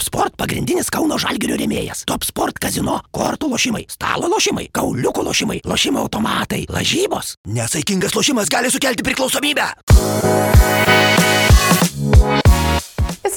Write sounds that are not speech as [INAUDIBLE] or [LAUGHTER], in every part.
Top Sport pagrindinis Kauno Žalgirio rėmėjas. Top Sport kazino, kortų lošimai, stalo lošimai, kauliukų lošimai, lošimo automatai, lažybos. Nesaikingas lošimas gali sukelti priklausomybę.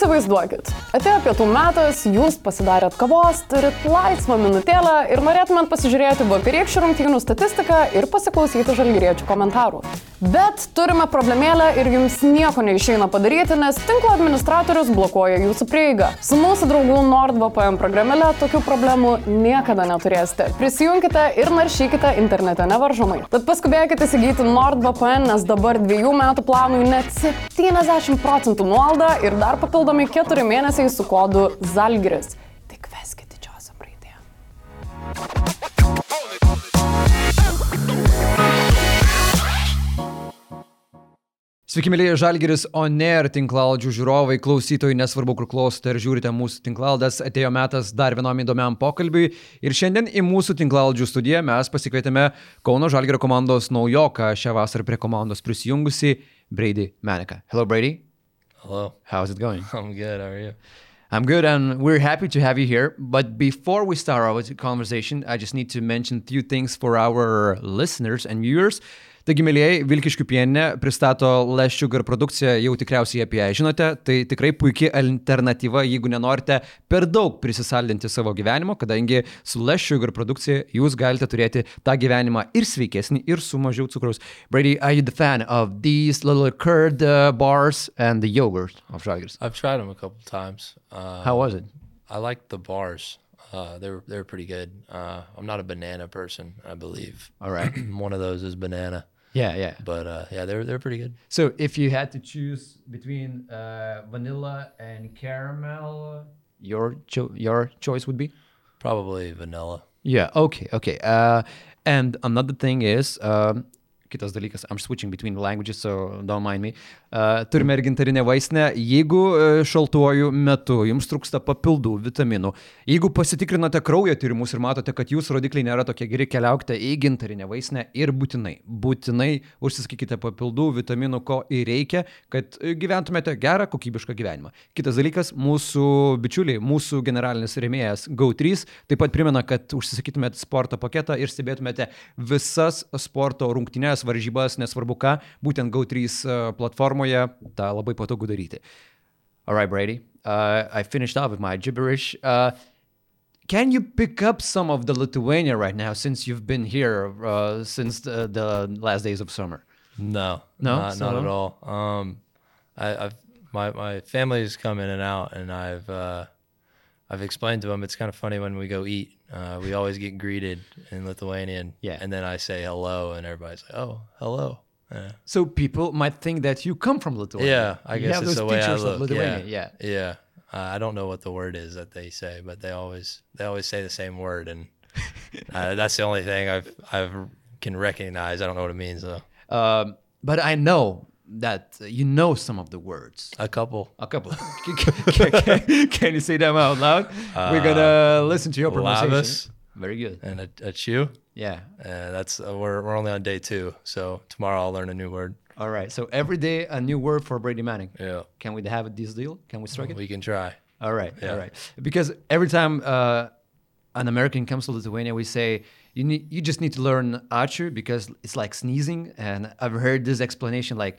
Įsivaizduokit, atėjo pietų metas, jūs pasidarėt kavos, turit laisvą minutėlę ir norėtumėt pasižiūrėti vakarykščių rungtynių statistiką ir pasiklausyti žalgyriečių komentarų. Bet turime problemėlę ir jums nieko neišeina padaryti, nes tinklo administratorius blokuoja jūsų prieigą. Su mūsų draugų NordVPN programėle tokių problemų niekada neturėsite. Prisijunkite ir naršykite internete nevaržomai. Tad paskubėkite įsigyti NordVPN, nes dabar dviejų metų planui net 70 procentų nuolaidą ir dar papildomi 4 mėnesiai su kodu ZALGRIS. Tik veskite didžiosiam raidėm. Sveiki, mėlyje Žalgeris, o ne ir tinklaldžių žiūrovai, klausytojai, nesvarbu, kur klausote ar žiūrite mūsų tinklaldas, atėjo metas dar vienam įdomiam pokalbiui. Ir šiandien į mūsų tinklaldžių studiją mes pasikvietėme Kauno Žalgerio komandos naujoką šią vasarą prie komandos prisijungusi Brady Maniką. Hello, Brady. Hello. How's it going? [LAUGHS] I'm good. How are you? I'm good, and we're happy to have you here. But before we start our conversation, I just need to mention a few things for our listeners and viewers. Taigi, mėlyjei, Vilkiškių pienė pristato Less Sugar produkciją, jau tikriausiai apie ją žinote, tai tikrai puikia alternatyva, jeigu nenorite per daug prisisaldinti savo gyvenimo, kadangi su Less Sugar produkcija jūs galite turėti tą gyvenimą ir sveikesnį, ir su mažiau cukraus. Brady, are you the fan of these little curd uh, bars and the yogurt of Žalgiris? I've tried them a couple times. Uh, How was it? I like the bars. Uh, they're they're pretty good. Uh, I'm not a banana person. I believe. All right. [CLEARS THROAT] One of those is banana, Yeah, yeah. but uh, yeah, they're they're pretty good. So if you had to choose between uh, vanilla and caramel, your cho- your choice would be? Probably vanilla. Yeah. Okay. Okay. Uh, and another thing is. Um, Kitas dalykas, I'm switching between languages, so don't mind me. Uh, turime ir gintarinę vaistinę. Jeigu uh, šaltuoju metu jums trūksta papildų, vitaminų, jeigu pasitikrinote kraujo tyrimus ir matote, kad jūsų rodikliai nėra tokie geri, keliaukite į gintarinę vaistinę ir būtinai, būtinai užsiskykite papildų, vitaminų, ko ir reikia, kad uh, gyventumėte gerą, kokybišką gyvenimą. Kitas dalykas, mūsų bičiuliai, mūsų generalinis rėmėjas GO3 taip pat primena, kad užsisakytumėte sporto paketą ir stebėtumėte visas sporto rungtynes, varžybas, nesvarbu ką, būtent GO3 uh, platformoje tą labai patogu daryti. All right, Brady. Uh, I finished off with my gibberish. Uh, can you pick up some of the Lithuania right now since you've been here uh, since the, the last days of summer? No, No? not, So not at all. Um, I, I've my my family's come in and out, and I've uh, I've explained to them it's kind of funny when we go eat. Uh, we always get greeted in Lithuanian, Yeah. and then I say hello, and everybody's like, "Oh, hello." Yeah. So people might think that you come from Lithuania. Yeah, I guess it's the way I look. Yeah, Yeah. yeah. Uh, I don't know what the word is that they say, but they always they always say the same word, and [LAUGHS] uh, that's the only thing I've I've can recognize. I don't know what it means though. Um, but I know that you know some of the words. A couple. A couple. [LAUGHS] can, can- can you say them out loud? We're gonna listen to your pronunciation. Lavis Very good. and a, a chew. Yeah. Uh, that's uh, we're we're only on day two, so tomorrow I'll learn a new word. All right. So every day a new word for Brady Manek. Yeah, Can we have this deal? Can we strike it? we can try. All right, all Yeah. right. Because every time uh, an American comes to Lithuania, we say you need, you just need to learn ačiū because it's like sneezing, and I've heard this explanation like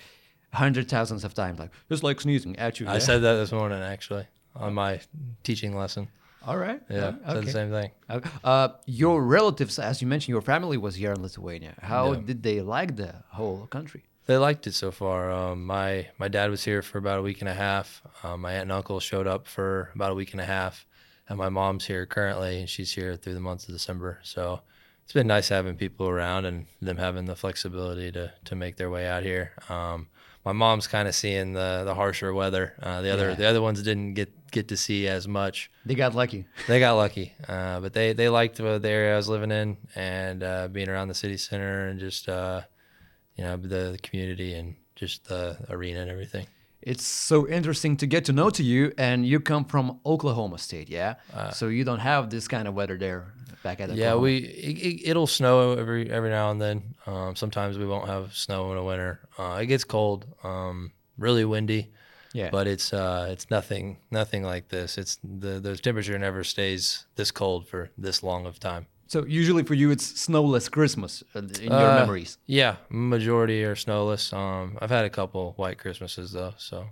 hundred thousands of times, like it's like sneezing ačiū. I said that this morning actually on my teaching lesson. All right. Yeah, uh, said the same thing. Uh, Uh, your relatives, as you mentioned, your family was here in Lithuania. How Yeah. did they like the whole country? They liked it so far. Um, my my dad was here for about a week and a half. Um, my aunt and uncle showed up for about a week and a half, and my mom's here currently, and she's here through the month of December. So it's been nice having people around and them having the flexibility to to make their way out here. Um, my mom's kind of seeing the the harsher weather. Uh, the other Yeah. the other ones didn't get get to see as much. They got lucky. [LAUGHS] They got lucky, uh, but they they liked uh, the area I was living in and uh, being around the city center and just uh, you know the, the community and just the arena and everything. It's so interesting to get to know to you, and you come from Oklahoma State, yeah. so you don't have this kind of weather there back at Yeah, we it, it, it'll snow every every now and then. Um, sometimes we won't have snow in the winter. Uh, it gets cold, um, really windy. Yeah. But it's uh, it's nothing nothing like this. It's the the temperature never stays this cold for this long of time. So usually for you, it's snowless Christmas uh, in your Uh, memories. Yeah, majority are snowless. Um, I've had a couple white Christmases though, so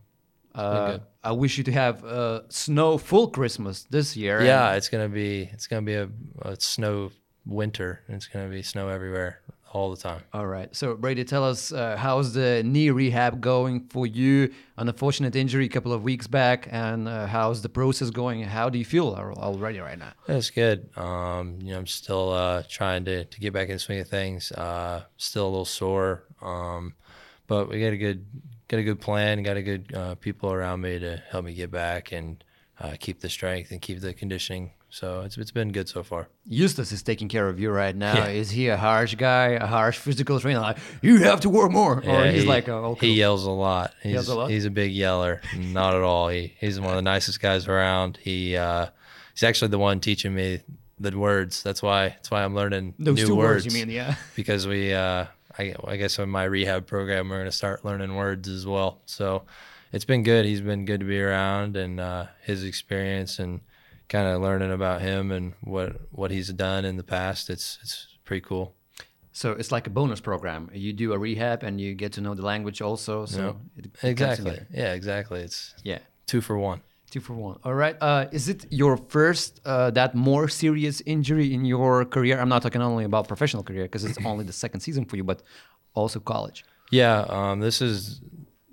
Uh. I wish you to have uh, snow full Christmas this year. yeah, it's gonna be it's gonna be a, a snow winter. It's gonna be snow everywhere all the time. All right. So Brady, tell us uh, how's the knee rehab going for you? An unfortunate injury a couple of weeks back, and uh, how's the process going? How do you feel already right now? It's good. Um, you know, I'm still uh, trying to, to get back in the swing of things. Uh, still a little sore, um, but we got a good got a good plan. Got a good uh, people around me to help me get back and uh, keep the strength and keep the conditioning. So it's it's been good so far. Justas is taking care of you right now. Yeah. Is he a harsh guy, a harsh physical trainer? Like you have to work more, or Yeah, he's he, like, oh, he yells a lot. He's, yells a lot? He's a big yeller. Not at all. He he's one of the nicest guys around. He uh, he's actually the one teaching me the words. That's why that's why I'm learning those new two words. words. You mean, yeah? because we uh, I, I guess in my rehab program we're going to start learning words as well so it's been good he's been good to be around and uh, his experience and kind of learning about him and what what he's done in the past it's it's pretty cool So it's like a bonus program. You do a rehab and you get to know the language also. So Yep. it, it exactly yeah exactly it's Yeah. two for one Two for one. All right. Uh, is it your first uh, that more serious injury in your career? I'm not talking only about professional career because it's only the second season for you, but also college. Yeah, um, this is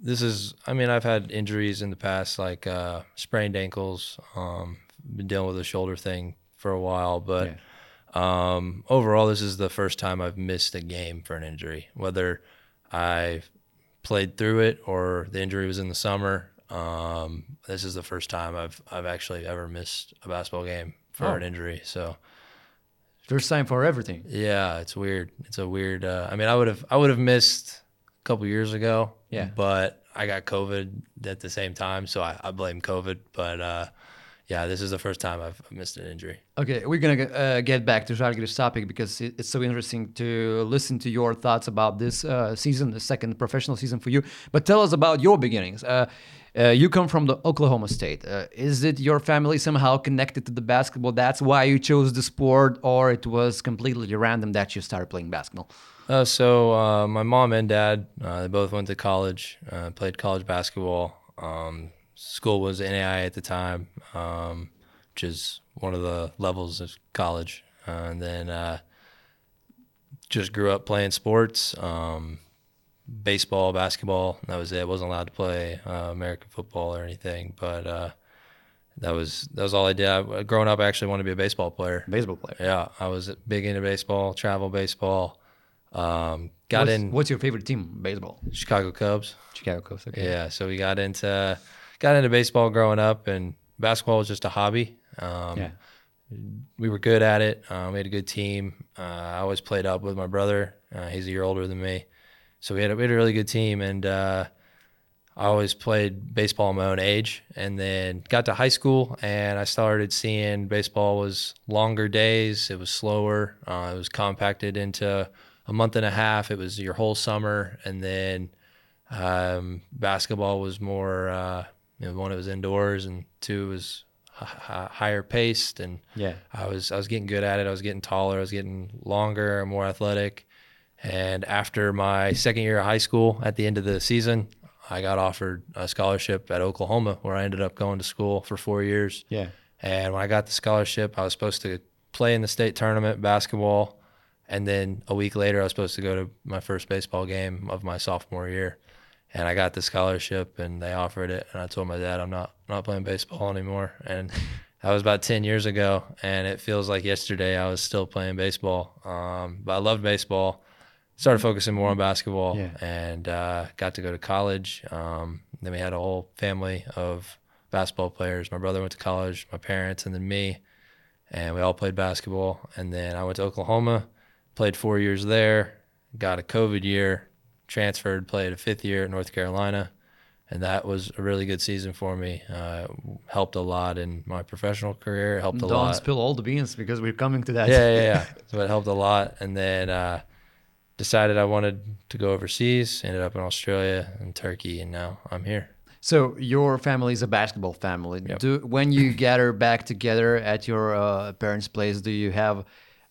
this is. I mean, I've had injuries in the past, like uh, sprained ankles. Um, been dealing with a shoulder thing for a while, but um, overall, this is the first time I've missed a game for an injury. Whether I played through it or the injury was in the summer, um, this is the first time I've I've actually ever missed a basketball game for Oh. an injury. So First time for everything. yeah, it's weird. It's a weird. Uh, I mean, I would have I would have missed a couple years ago. Yeah. But I got COVID at the same time, so I, I blame COVID. But uh, yeah, this is the first time I've missed an injury. Okay, we're gonna uh, get back to Žalgiris topic because it's so interesting to listen to your thoughts about this uh, season, the second professional season for you. But tell us about your beginnings. Uh, uh, you come from the Oklahoma State. Uh, is it your family somehow connected to the basketball? That's why you chose the sport, or it was completely random that you started playing basketball? Uh, so uh, my mom and dad, uh, they both went to college, uh, played college basketball. Um, school was NAIA at the time, um, which is one of the levels of college. And then just grew up playing sports, um, baseball, basketball. That was it. wasn't allowed to play uh, American football or anything, but uh, that was that was all I did. I, growing up, I actually wanted to be a baseball player. Baseball player. Yeah, I was big into baseball, travel baseball. Um, got what's, in What's your favorite team? Baseball. Chicago Cubs. Chicago Cubs. Okay. Yeah, so we got into got into baseball growing up, and basketball was just a hobby. Um, Yeah. we were good at it. Um, we had a good team. Uh, I always played up with my brother. Uh, he's a year older than me, so we had a, we had a really good team. And uh, I always played baseball my own age. And then got to high school, and I started seeing baseball was longer days. It was slower. Uh, it was compacted into a month and a half. It was your whole summer, and then um, basketball was more. Uh, you know, one, it was indoors, and two it was higher paced, and Yeah. I was I was getting good at it. I was getting taller. I was getting longer, more athletic. And after my second year of high school, at the end of the season, I got offered a scholarship at Oklahoma, where I ended up going to school for four years. Yeah. And when I got the scholarship, I was supposed to play in the state tournament basketball, and then a week later, I was supposed to go to my first baseball game of my sophomore year. And I got the scholarship, and they offered it, and I told my dad I'm not not playing baseball anymore. And [LAUGHS] that was about ten years ago, and it feels like yesterday I was still playing baseball. Um, but I loved baseball. Started focusing more on basketball, Yeah. and uh, got to go to college. Um, then we had a whole family of basketball players. My brother went to college, my parents, and then me, and we all played basketball. And then I went to Oklahoma, played four years there, got a COVID year, transferred, played a fifth year at North Carolina, and that was a really good season for me. Uh, helped a lot in my professional career. It helped a Don't lot. spill all the beans because we're coming to that. yeah, yeah, yeah. [LAUGHS] So it helped a lot. And then uh, decided I wanted to go overseas. Ended up in Australia and Turkey, and now I'm here. So your family is a basketball family. Do when you [LAUGHS] gather back together at your uh, parents' place, do you have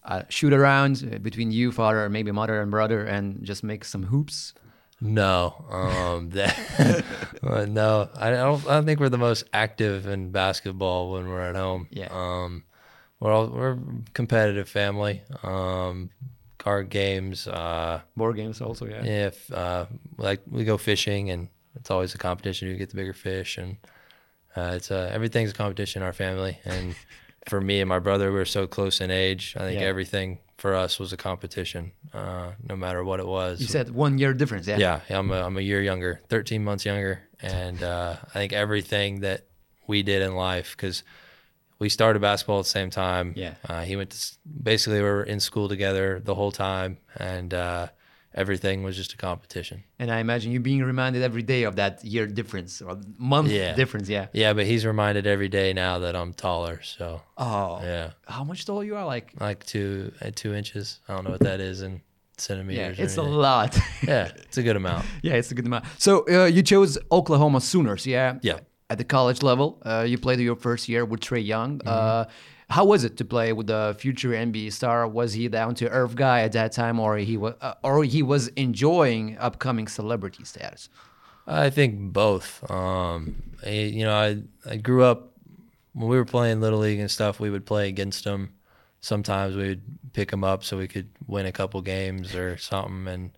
a shoot around between you, father, maybe mother and brother, and just make some hoops? No, um, [LAUGHS] that [LAUGHS] no, I don't. I don't think we're the most active in basketball when we're at home. Yeah. Um, we're all we're a competitive family. Um, card games. Uh, Board games also, yeah. if uh, like we go fishing and it's always a competition who get the bigger fish and uh, it's uh, everything's a competition in our family and [LAUGHS] for me and my brother we are so close in age i think Yeah. everything for us was a competition uh, no matter what it was You said one year difference, yeah. yeah I'm a, I'm a year younger 13 months younger and uh, i think everything that we did in life because we started basketball at the same time Yeah. uh, he went to basically we were in school together the whole time and uh, everything was just a competition And I imagine you being reminded every day of that year difference or month Yeah. difference, yeah. Yeah, but he's reminded every day now that I'm taller. So Oh, yeah, how much taller you are? Like, like two uh, two inches. I don't know what that is in centimeters. or it's a lot. [LAUGHS] Yeah, it's a good amount. [LAUGHS] yeah, it's a good amount. So uh, you chose Oklahoma Sooners, yeah? Yeah. At the college level, uh, you played your first year with Trae Young. Mm-hmm. Uh, how was it to play with the future NBA star? Was he down to earth guy at that time, or he was, uh, or he was enjoying upcoming celebrity status? I think both. Um, I, you know, I I grew up when we were playing little league and stuff. We would play against him. Sometimes we would pick him up so we could win a couple games or something. And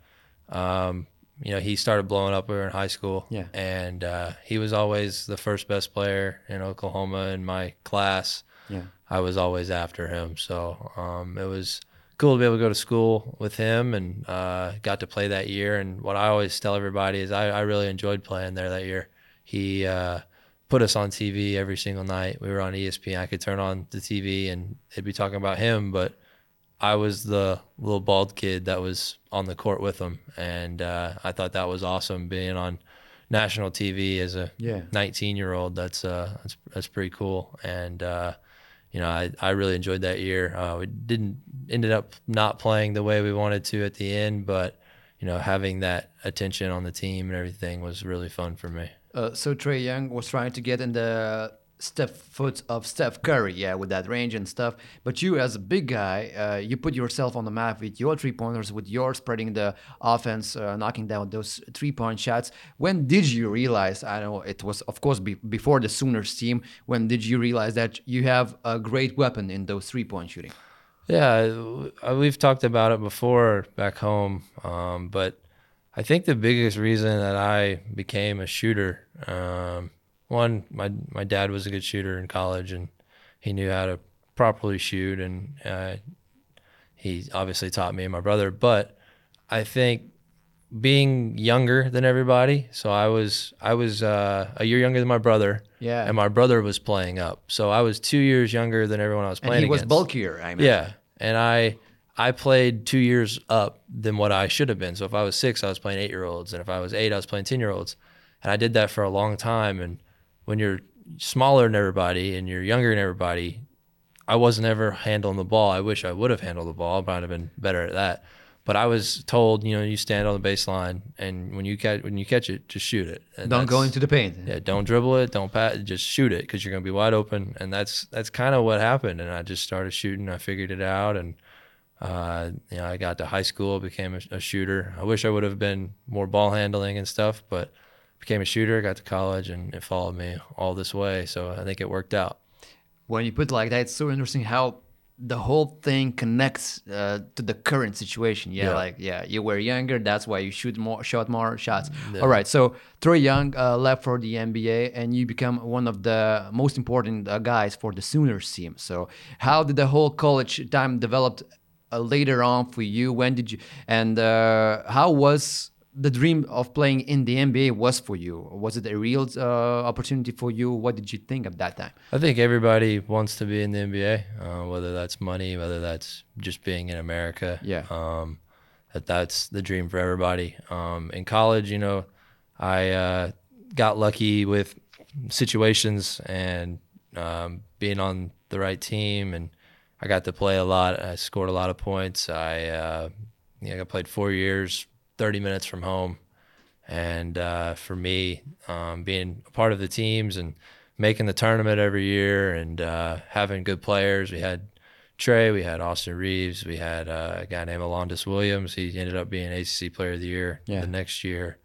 um, you know, he started blowing up. We were in high school. Yeah. And uh, he was always the first best player in Oklahoma in my class. Yeah. I was always after him. So um, it was cool to be able to go to school with him and uh, got to play that year. And what I always tell everybody is I, I really enjoyed playing there that year. He uh, put us on TV every single night. We were on ESPN. I could turn on the TV and they'd be talking about him, but I was the little bald kid that was on the court with him. And uh, I thought that was awesome being on national TV as a Yeah. 19 year old. That's, uh, that's, that's pretty cool. And, uh, you know, I, I really enjoyed that year. Uh, we didn't ended up not playing the way we wanted to at the end, but you know, having that attention on the team and everything was really fun for me. Uh, so Trae Young was trying to get in the step foot of Steph Curry, yeah, with that range and stuff. But you, as a big guy, uh, you put yourself on the map with your three pointers, with your spreading the offense, uh, knocking down those three point shots. When did you realize? I know it was, of course, be- before the Sooners team. When did you realize that you have a great weapon in those three point shooting? Yeah, we've talked about it before back home, um, but I think the biggest reason that I became a shooter, um, one, my my dad was a good shooter in college, and he knew how to properly shoot, and uh, he obviously taught me and my brother. But I think being younger than everybody, so I was I was uh, a year younger than my brother, Yeah. and my brother was playing up, so I was two years younger than everyone I was playing And he was against. bulkier, I mean. Yeah, and I I played two years up than what I should have been. So if I was six, I was playing eight year olds, and if I was eight, I was playing ten year olds, and I did that for a long time. And when you're smaller than everybody and you're younger than everybody, I wasn't ever handling the ball. I wish I would have handled the ball. I might have been better at that. But I was told, you know, you stand on the baseline, and when you catch when you catch it, just shoot it. And Don't go into the paint. yeah, don't dribble it, don't pat, just shoot it because you're gonna be wide open, and that's that's kind of what happened. And I just started shooting. I figured it out, and uh, you know, I got to high school, became a, a shooter. I wish I would have been more ball handling and stuff, but became a shooter. Got to college, and it followed me all this way. So I think it worked out. when you put it like that, it's so interesting how the whole thing connects uh, to the current situation. Yeah, Yeah. like yeah, you were younger, that's why you shoot more, shot more shots. All right, so Trae Young uh, left for the NBA, and you become one of the most important uh, guys for the Sooners team. So how did the whole college time developed uh, later on for you? When did you and uh, how was the dream of playing in the NBA was for you? Was it a real uh, opportunity for you? What did you think at that time? I think everybody wants to be in the NBA, uh, whether that's money, whether that's just being in America. Yeah. Um, that that's the dream for everybody. Um, in college, you know, I uh, got lucky with situations and um, being on the right team, and I got to play a lot. I scored a lot of points. I uh, you know, I played four years, thirty minutes from home, And uh, for me, um, being a part of the teams and making the tournament every year and uh, having good players, we had Trae, we had Austin Reaves, we had uh, a guy named Alondes Williams. He ended up being ACC Player of the Year Yeah. the next year.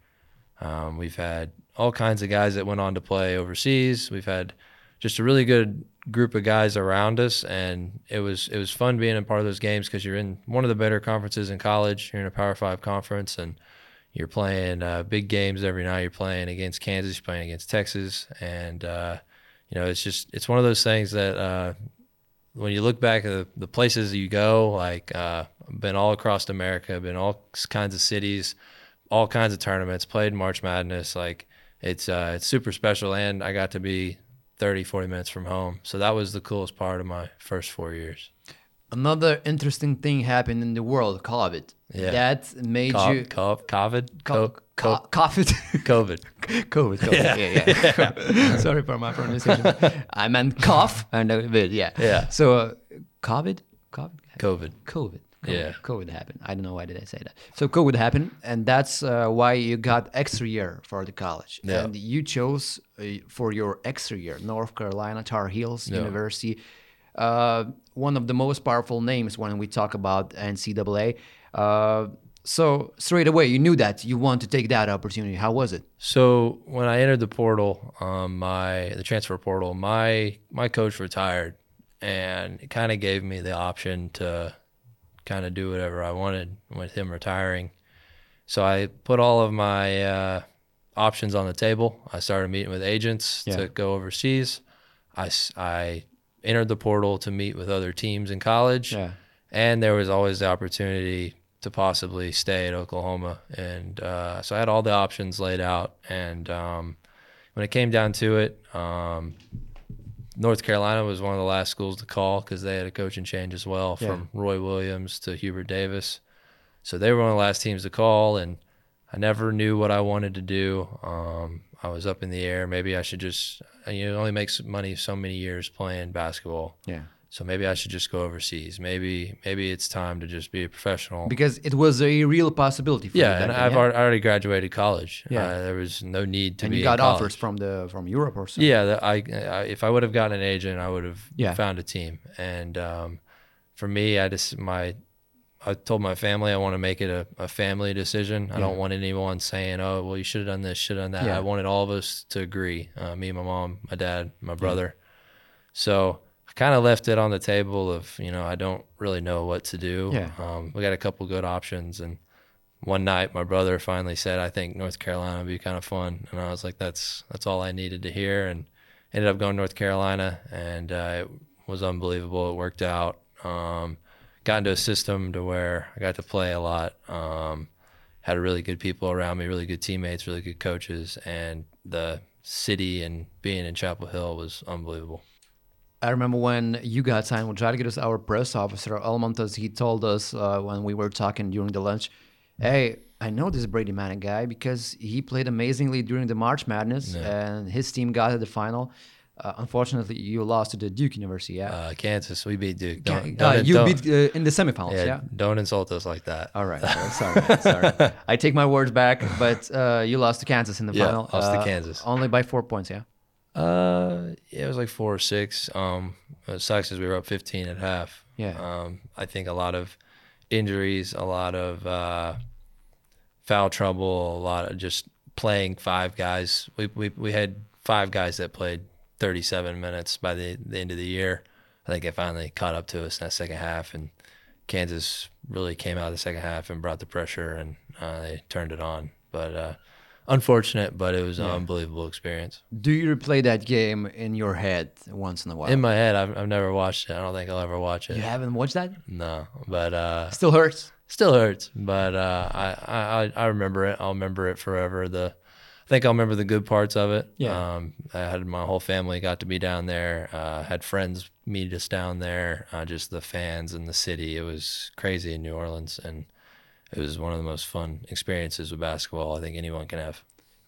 Um, we've had all kinds of guys that went on to play overseas. We've had just a really good group of guys around us, and it was it was fun being a part of those games because you're in one of the better conferences in college. You're in a Power Five conference, and you're playing uh, big games every night. You're playing against Kansas, you're playing against Texas, and uh, you know it's just it's one of those things that uh, when you look back at the, the places you go, like uh, been all across America, been all kinds of cities, all kinds of tournaments, played March Madness. Like it's uh, it's super special, and I got to be 30, 40 minutes from home. So that was the coolest part of my first four years. Another interesting thing happened in the world, COVID. Yeah. That made Co- you co- COVID, Co- co- co- co- COVID. COVID. [LAUGHS] COVID. COVID. Yeah, yeah. yeah. [LAUGHS] Sorry for my pronunciation. I meant cough and a bit. Yeah. Yeah. So, uh, COVID. COVID. COVID. COVID. Yeah. COVID happened. I don't know why did I say that. So COVID happened, and that's uh, why you got extra year for the college. Yeah. And you chose uh, for your extra year North Carolina Tar Heels Yeah. University, uh, one of the most powerful names when we talk about NCAA. Uh, so straight away, you knew that you want to take that opportunity. How was it? So when I entered the portal, um, my the transfer portal, my my coach retired, and it kind of gave me the option to kind of do whatever I wanted with him retiring. So I put all of my uh, options on the table. I started meeting with agents Yeah. to go overseas. I, I entered the portal to meet with other teams in college Yeah. and there was always the opportunity to possibly stay at Oklahoma, and uh, so I had all the options laid out. And um, when it came down to it, um, North Carolina was one of the last schools to call because they had a coaching change as well, Yeah. from Roy Williams to Hubert Davis. So they were one of the last teams to call, and I never knew what I wanted to do. Um, I was up in the air. Maybe I should just, you know, only make money so many years playing basketball. Yeah. So maybe I should just go overseas. Maybe maybe it's time to just be a professional. Because it was a real possibility for yeah, and then, I've yeah? already, graduated college. Yeah. uh, there was no need to and be. you got offers from the from Europe or something. Yeah, that I, I if I would have gotten an agent, I would have Yeah. found a team. And um, for me, I just my I told my family I want to make it a, a family decision. I don't want anyone saying, "Oh, well, you should have done this, should have done that." Yeah. I wanted all of us to agree. Uh, me, my mom, my dad, my brother. So kind of left it on the table of you know I don't really know what to do. Yeah. Um, we got a couple good options, and one night my brother finally said, "I think North Carolina would be kind of fun," and I was like, "That's that's all I needed to hear," and ended up going North Carolina, and uh, it was unbelievable. It worked out. Um, got into a system to where I got to play a lot. Um, had a really good people around me, really good teammates, really good coaches, and the city and being in Chapel Hill was unbelievable. I remember when you got signed with Žalgiris, our press officer Almantas, he told us uh, when we were talking during the lunch, "Hey, I know this Brady Manek guy because he played amazingly during the March Madness, and his team got to the final. Uh, unfortunately, you lost to the Duke University. Yeah, Uh, Kansas, we beat Duke. Don't, uh, don't- you don't- beat uh, in the semifinals. yeah, Yeah. don't insult us like that. All right. [LAUGHS] sorry. sorry. I take my words back, but uh, you lost to Kansas in the Yeah, final. lost to Kansas. Only by four points. Yeah. Uh, yeah, it was like four or six. Um, it sucks as we were up 15 at half. Yeah. Um, I think a lot of injuries, a lot of uh, foul trouble, a lot of just playing five guys. We we we had five guys that played 37 minutes by the the end of the year. I think it finally caught up to us in that second half, and Kansas really came out of the second half and brought the pressure, and uh, they turned it on. But uh, unfortunate, but it was an unbelievable experience. Do you replay that game in your head once in a while? In my head, I've, I've never watched it. I don't think I'll ever watch it. you haven't watched that? No, but uh, Still hurts. still hurts. But uh, I, I I remember it. I'll remember it forever. The I think I'll remember the good parts of it. Yeah. Um, I had my whole family got to be down there. Uh, had friends meet us down there. Uh, just the fans and the city. It was crazy in New Orleans, and it was one of the most fun experiences with basketball I think anyone can have.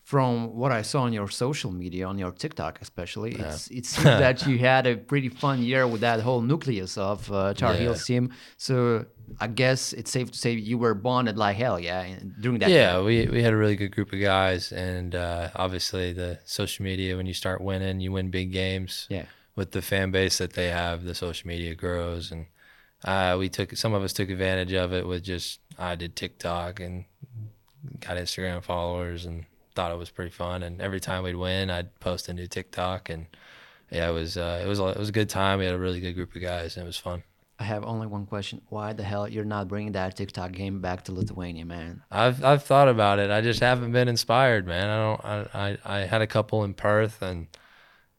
From what I saw on your social media, on your TikTok especially, it's, it seems [LAUGHS] that you had a pretty fun year with that whole nucleus of uh, Tar Yeah. Heels team. So I guess it's safe to say you were bonded like hell, yeah, during that. yeah, we, we had a really good group of guys, and uh, obviously the social media. When you start winning, you win big games. Yeah. With the fan base that they have, the social media grows, and uh, we took some of us took advantage of it with just I did TikTok and got Instagram followers and thought it was pretty fun. And every time we'd win, I'd post a new TikTok, and yeah, it was uh, it was a- it was a good time. We had a really good group of guys, and it was fun. I have only one question: Why the hell you're not bringing that TikTok game back to Lithuania, man? I've I've thought about it. I just haven't been inspired, man. I don't. I I, I had a couple in Perth, and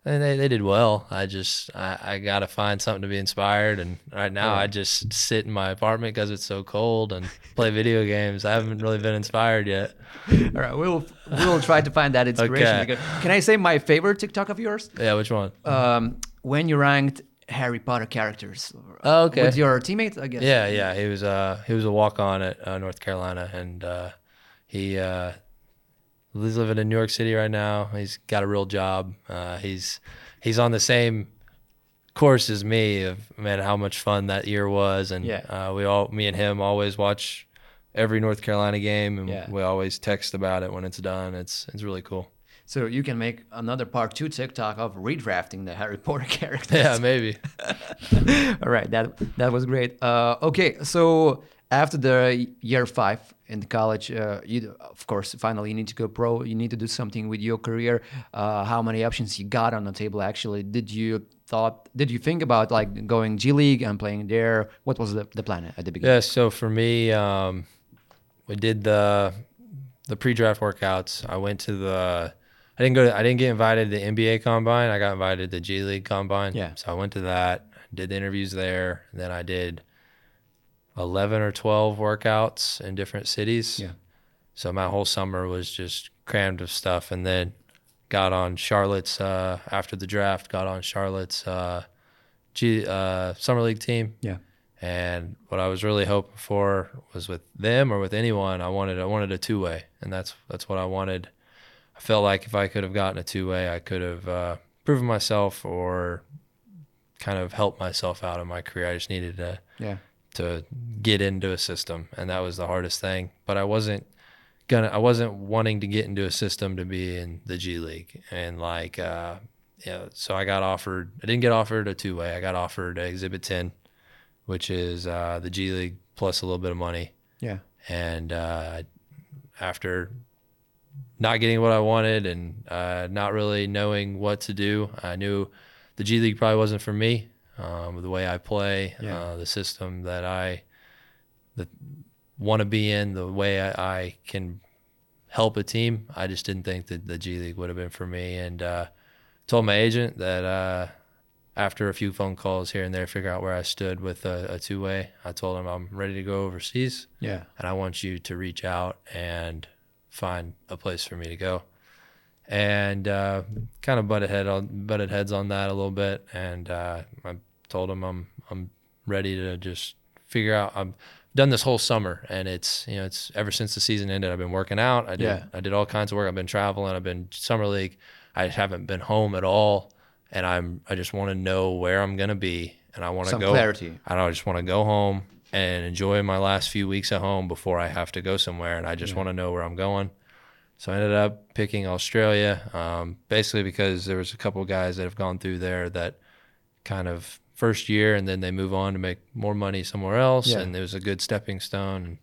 and they, they did well. I just I, I got to find something to be inspired. And right now, I just sit in my apartment because it's so cold and play video games. I haven't really been inspired yet. All right, we'll we'll try to find that [LAUGHS] inspiration. Okay. Can I say my favorite TikTok of yours? Yeah, which one? Um, when you ranked Harry Potter characters. Oh, okay. With your teammates, I guess. Yeah, yeah. He was uh he was a walk on at uh, North Carolina, and uh, he uh, he's living in New York City right now. He's got a real job. Uh, he's he's on the same course as me of man how much fun that year was, and Yeah. uh, we all me and him always watch every North Carolina game, and Yeah. we always text about it when it's done. It's it's really cool. So you can make another part two TikTok of redrafting the Harry Potter [LAUGHS] characters. Yeah, maybe. [LAUGHS] All right, that that was great. Uh, okay, so after the year five in college, uh, you of course finally you need to go pro. You need to do something with your career. Uh, how many options you got on the table? Actually, did you thought? Did you think about like going G League and playing there? What was the, the plan at the beginning? Yeah, so for me, um, we did the the pre-draft workouts. I went to the. I didn't go. To, I didn't get invited to the NBA combine. I got invited to the G League combine. Yeah. So I went to that. Did the interviews there. And then I did eleven or twelve workouts in different cities. Yeah. So my whole summer was just crammed with stuff, and then got on Charlotte's uh, after the draft. Got on Charlotte's uh, G uh, summer league team. Yeah. And what I was really hoping for was with them or with anyone, I wanted I wanted a two way, and that's that's what I wanted. I felt like if I could have gotten a two way, I could have uh, proven myself or kind of helped myself out in my career. I just needed to Yeah. To get into a system, and that was the hardest thing. But I wasn't gonna, I wasn't wanting to get into a system to be in the G League, and like, uh, yeah. So I got offered. I didn't get offered a two way. I got offered Exhibit Ten, which is uh, the G League plus a little bit of money. Yeah. And uh, after not getting what I wanted and uh, not really knowing what to do, I knew the G League probably wasn't for me. Um, the way I play, Yeah. uh, the system that I that want to be in, the way I, I can help a team, I just didn't think that the G League would have been for me. And uh, told my agent that uh, after a few phone calls here and there, figure out where I stood with a, a two way. I told him I'm ready to go overseas Yeah. and I want you to reach out and find a place for me to go. And uh, kind of butted head on butted heads on that a little bit, and uh, I told him I'm I'm ready to just figure out. I've done this whole summer, and it's you know it's ever since the season ended. I've been working out. I did Yeah. I did all kinds of work. I've been traveling. I've been summer league. I haven't been home at all, and I'm I just want to know where I'm gonna be, and I want to go. clarity. I don't just want to go home and enjoy my last few weeks at home before I have to go somewhere, and I just want to know where I'm going. So I ended up picking Australia, um, basically because there was a couple of guys that have gone through there that kind of first year, and then they move on to make more money somewhere else, Yeah. and it was a good stepping stone.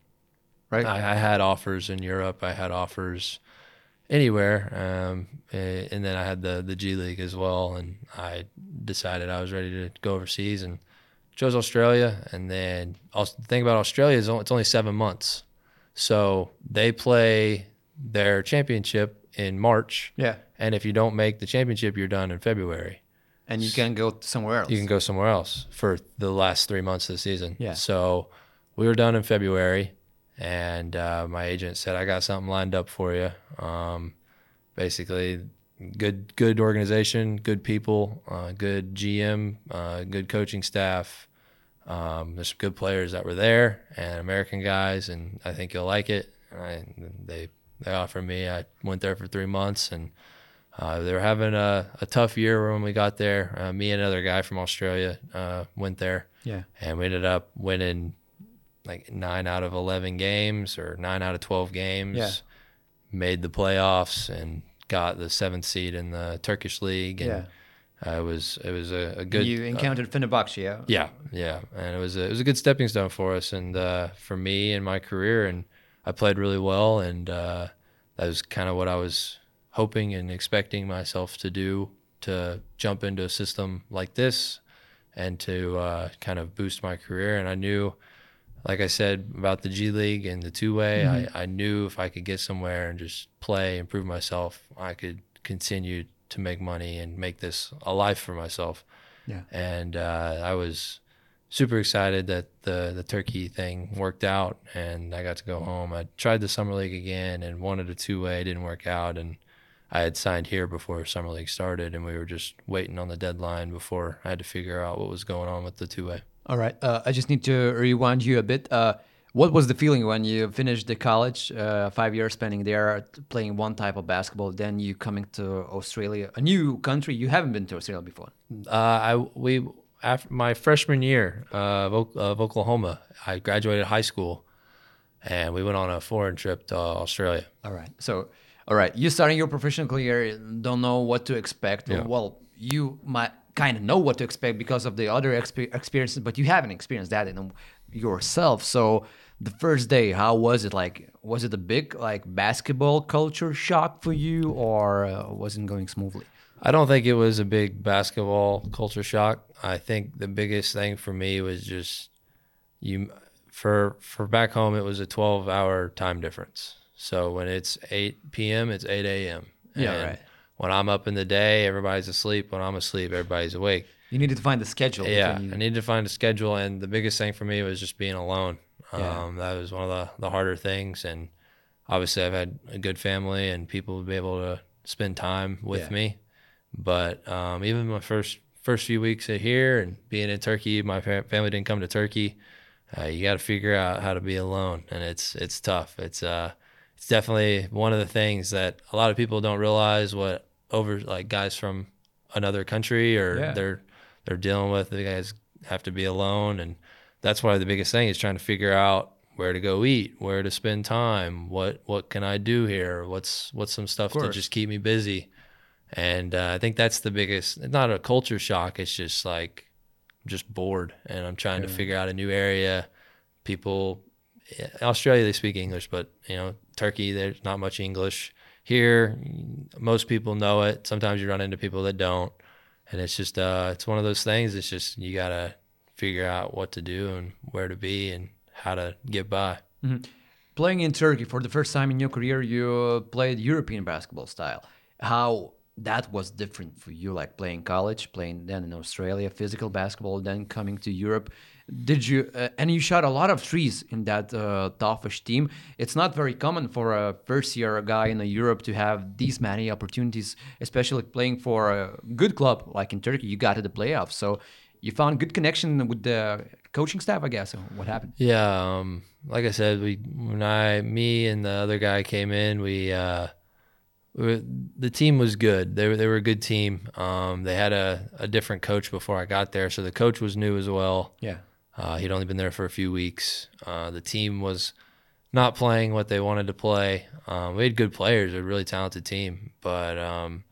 Right. I, I had offers in Europe. I had offers anywhere, um, and then I had the the G League as well. And I decided I was ready to go overseas and chose Australia. And then also, the thing about Australia is it's only seven months, so they play their championship in March. Yeah. And if you don't make the championship, you're done in February And you can go somewhere else. you can go somewhere else for the last three months of the season. Yeah. So we were done in February, and uh, my agent said, "I got something lined up for you." Um, basically, good good organization, good people, uh, good GM, uh, good coaching staff. Um, there's some good players that were there and American guys, and I think you'll like it. And I, they they offered me. I went there for three months and. Uh, they were having a, a tough year when we got there. Uh, me and another guy from Australia uh, went there, Yeah. and we ended up winning like nine out of 11 games or nine out of 12 games. Yeah. Made the playoffs and got the seventh seed in the Turkish league. And uh, it was it was a, a good. you uh, encountered Fenerbahce, yeah? yeah, yeah, and it was a, it was a good stepping stone for us and uh, for me and my career, and I played really well, and uh, that was kind of what I was hoping and expecting myself to do to jump into a system like this, and to uh, kind of boost my career. And I knew, like I said about the G League and the two way, I, I knew if I could get somewhere and just play, improve myself, I could continue to make money and make this a life for myself Yeah. and uh, I was super excited that the the turkey thing worked out, and I got to go home. I tried the summer league again and wanted a two way, didn't work out, and I had signed here before summer league started, and we were just waiting on the deadline before I had to figure out what was going on with the two way. All right. Uh, I just need to rewind you a bit. Uh, what was the feeling when you finished the college, uh, five years spending there, playing one type of basketball, then you coming to Australia, a new country? You haven't been to Australia before. Uh, I we after my freshman year uh, of, of Oklahoma, I graduated high school, and we went on a foreign trip to Australia. All right. So, all right, you starting your professional career, don't know what to expect. Yeah. Well, you might kind of know what to expect because of the other expe- experiences, but you haven't experienced that in yourself. So, the first day, how was it? Like, was it a big like basketball culture shock for you, or uh, wasn't going smoothly? I don't think it was a big basketball culture shock. I think the biggest thing for me was just you for for back home it was a 12 hour time difference. So when it's 8 p.m. it's 8 a.m. Yeah, And right. When I'm up in the day, everybody's asleep. When I'm asleep, everybody's awake. You needed to find the schedule. Yeah, you- I needed to find a schedule, and the biggest thing for me was just being alone. Yeah. Um, that was one of the, the harder things, and obviously I've had a good family and people to be able to spend time with Yeah. me. But um, even my first first few weeks of here and being in Turkey, my family didn't come to Turkey. Uh, you got to figure out how to be alone, and it's it's tough. It's uh it's definitely one of the things that a lot of people don't realize what over like guys from another country or Yeah. they're they're dealing with. The guys have to be alone, and that's why the biggest thing is trying to figure out where to go eat, where to spend time, what what can I do here, what's what's some stuff to just keep me busy, and uh, I think that's the biggest. It's not a culture shock. It's just like just bored, and I'm trying to figure out a new area. People, Australia they speak English, but you know Turkey there's not much English. Here, most people know it. Sometimes you run into people that don't, and it's just uh, it's one of those things. It's just you gotta figure out what to do and where to be and how to get by. Playing in Turkey for the first time in your career, you played European basketball style. How that was different for you, like playing college, playing then in Australia, physical basketball, then coming to Europe. Did you uh, and you shot a lot of trees in that uh, Tofaş team? It's not very common for a first-year guy in Europe to have these many opportunities, especially playing for a good club like in Turkey. You got to the playoffs, so you found good connection with the coaching staff, I guess. What happened? Yeah, um, like I said, we when I me and the other guy came in, we uh, we were, the team was good. They were they were a good team. Um, they had a, a different coach before I got there, so the coach was new as well. Yeah. Uh, he'd only been there for a few weeks. Uh, the team was not playing what they wanted to play. Um, we had good players, a really talented team, but um,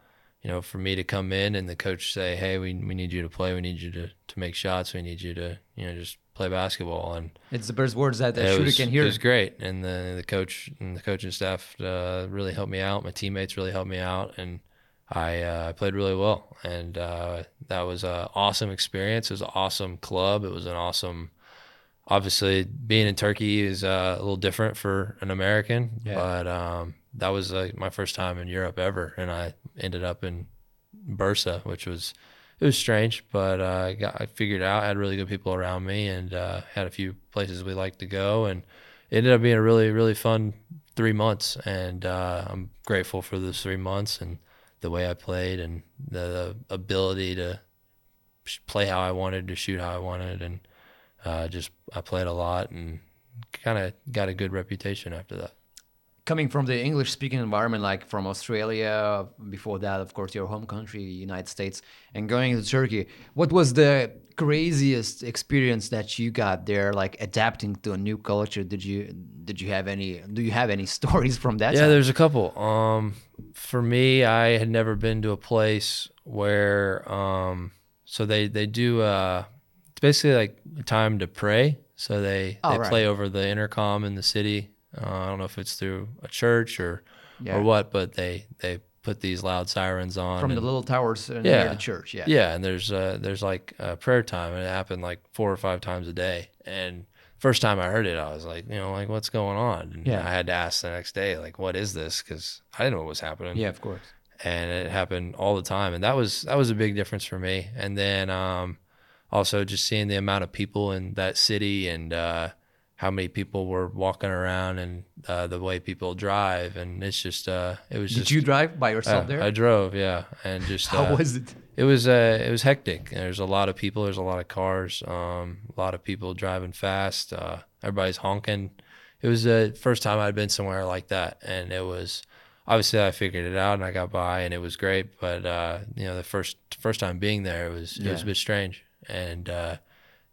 you know, for me to come in and the coach say, "Hey, we we need you to play. We need you to to make shots. We need you to you know just play basketball." And It's the best words that it shooter was, can hear. It was great, and the the coach and the coaching staff uh, really helped me out. My teammates really helped me out, and I uh, played really well. And uh, that was an awesome experience. It was an awesome club. It was an awesome. Obviously, being in Turkey is uh, a little different for an American, Yeah. but um, that was like my first time in Europe ever, and I ended up in Bursa, which was it was strange, but uh, I got I figured out. I had really good people around me, and uh, had a few places we liked to go, and it ended up being a really really fun three months. And uh, I'm grateful for those three months and the way I played and the, ability to sh- play how I wanted, to shoot how I wanted, and uh, just I played a lot and kind of got a good reputation after that. coming from the English speaking environment, like from Australia, before that, of course, your home country, United States, and going to Turkey, what was the craziest experience that you got there, like adapting to a new culture? Did you did you have any? Do you have any [LAUGHS] stories from that? Yeah, there's a couple. Um, for me, I had never been to a place where um, so they they do uh, it's basically like a time to pray. So they Oh, they right. play over the intercom in the city. Uh, I don't know if it's through a church or Yeah. or what, but they they put these loud sirens on from the little towers near Yeah. the church. Yeah. yeah, and there's uh, there's like prayer time, and it happened like four or five times a day. And first time I heard it, I was like, you know, like what's going on? And Yeah. I had to ask the next day, like, what is this? Because I didn't know what was happening. Yeah, of course. and it happened all the time, and that was that was a big difference for me. And then um, also just seeing the amount of people in that city and uh, how many people were walking around and uh, the way people drive, and it's just uh, it was Did just you drive by yourself uh, there? I drove, yeah, and just How uh, was it? it was uh, it was hectic. There's a lot of people. There's a lot of cars. Um, a lot of people driving fast. Uh, everybody's honking. It was the first time I'd been somewhere like that, and it was obviously I figured it out and I got by, and it was great. But uh, you know, the first first time being there, it was it was a bit strange, and uh,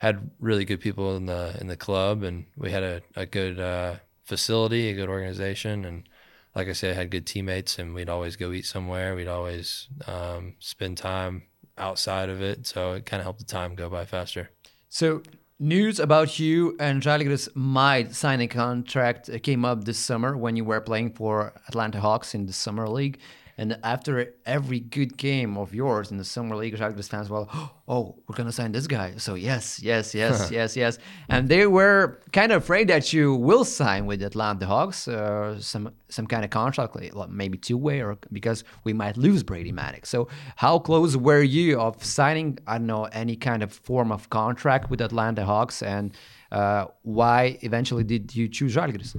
had really good people in the in the club, and we had a a good uh, facility, a good organization, and like I said, I had good teammates, and we'd always go eat somewhere. We'd always um, spend time outside of it, so it kind of helped the time go by faster. So, news about you and Žalgiris might sign a contract came up this summer when you were playing for Atlanta Hawks in the Summer League. And after every good game of yours in the Summer League, Žalgiris fans were, [GASPS] oh, we're going to sign this guy. So, yes, yes, [LAUGHS] yes, yes, yes. And they were kind of afraid that you will sign with Atlanta Hawks uh, some some kind of contract, maybe two way, or because we might lose Brady Manek. So, how close were you of signing? I don't know any kind of form of contract with Atlanta Hawks, and uh, why eventually did you choose Žalgiris?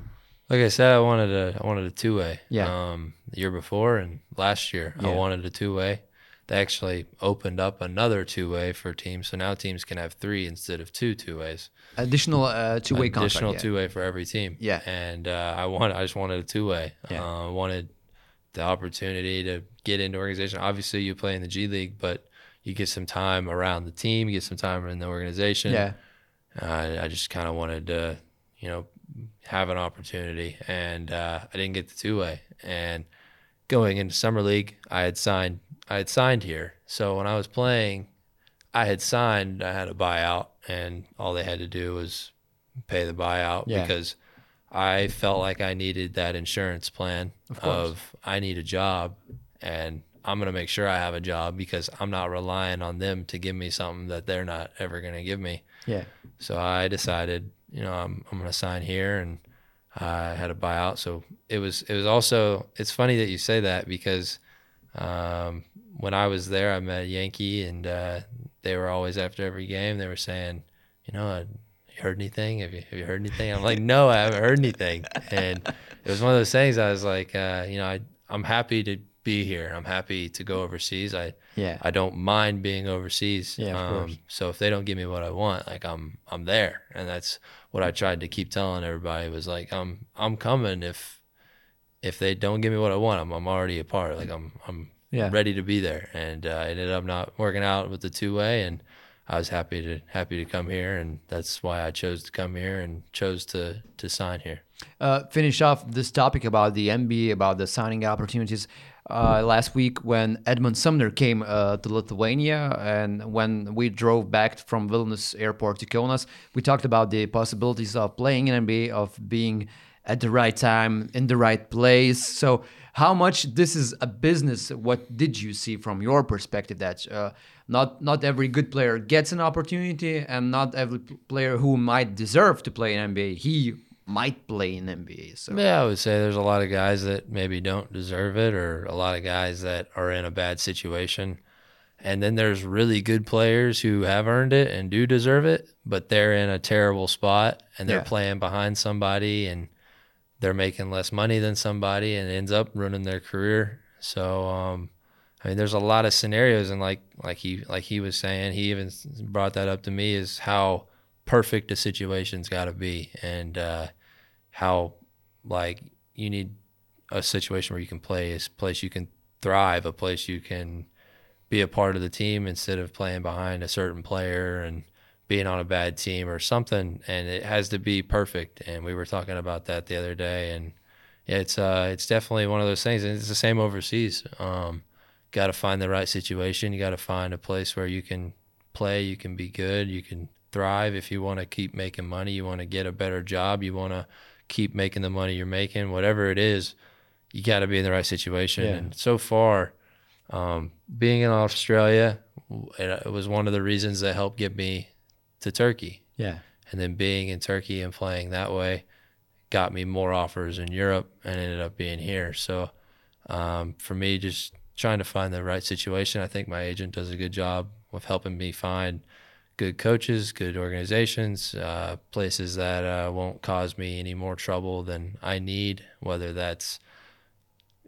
Like I said, I wanted a I wanted a two way. Yeah. Um, the year before and last year, Yeah. I wanted a two way. They actually opened up another two way for teams, so now teams can have three instead of two two ways. Additional uh, two way contract. additional yeah. two way for every team. Yeah. and uh, I want I just wanted a two way. Yeah. Uh, I wanted the opportunity to get into organization. Obviously, you play in the G League, but you get some time around the team. You get some time in the organization. Yeah. Uh, I just kind of wanted to, you know, have an opportunity, and uh, I didn't get the two way. And going into summer league, I had signed. I had signed here, so when I was playing, I had signed. I had a buyout, and all they had to do was pay the buyout Yeah. because I felt like I needed that insurance plan course. of I need a job, and I'm gonna make sure I have a job because I'm not relying on them to give me something that they're not ever gonna give me. Yeah. So I decided, you know, I'm I'm gonna sign here, and I had a buyout. So it was it was also it's funny that you say that because um, when I was there, I met a Yankee, and uh, they were always after every game. They were saying, you know, "Uh, you heard anything? Have you have you heard anything? I'm like, no, I haven't heard anything. And it was one of those things. I was like, uh, you know, I I'm happy to be here. I'm happy to go overseas. I Yeah. I don't mind being overseas. Um, Yeah, course. So if they don't give me what I want, like I'm I'm there, and that's what I tried to keep telling everybody was like I'm I'm coming if if they don't give me what I want, I'm I'm already a part. Like I'm I'm Yeah. ready to be there, and uh, it ended up not working out with the two way, and I was happy to happy to come here, and that's why I chose to come here and chose to to sign here. uh, finish off this topic about the NBA, about the signing opportunities. Uh, last week, when Edmond Sumner came uh, to Lithuania, and when we drove back from Vilnius airport to Kaunas, we talked about the possibilities of playing in NBA, of being at the right time, in the right place. So, how much this is a business? What did you see from your perspective? That uh, not not every good player gets an opportunity, and not every player who might deserve to play in NBA he might play in NBA. So Yeah, I would say there's a lot of guys that maybe don't deserve it, or a lot of guys that are in a bad situation. And then there's really good players who have earned it and do deserve it, but they're in a terrible spot and they're Yeah. playing behind somebody and they're making less money than somebody and ends up ruining their career. So, um, I mean, there's a lot of scenarios, and like like he like he was saying, he even brought that up to me is how perfect a situation's got to be, and uh, how like you need a situation where you can play, a place you can thrive, a place you can be a part of the team instead of playing behind a certain player and being on a bad team or something. And it has to be perfect. And we were talking about that the other day. And it's uh, it's definitely one of those things. And it's the same overseas. Um, got to find the right situation. You got to find a place where you can play, you can be good, you can thrive. If you want to keep making money, you want to get a better job, you want to keep making the money you're making, whatever it is, you got to be in the right situation. Yeah. And so far, um, being in Australia, it, it was one of the reasons that helped get me to Turkey. Yeah. And then being in Turkey and playing that way got me more offers in Europe and ended up being here. So um, for me, just trying to find the right situation, I think my agent does a good job with helping me find good coaches, good organizations, uh, places that uh, won't cause me any more trouble than I need, whether that's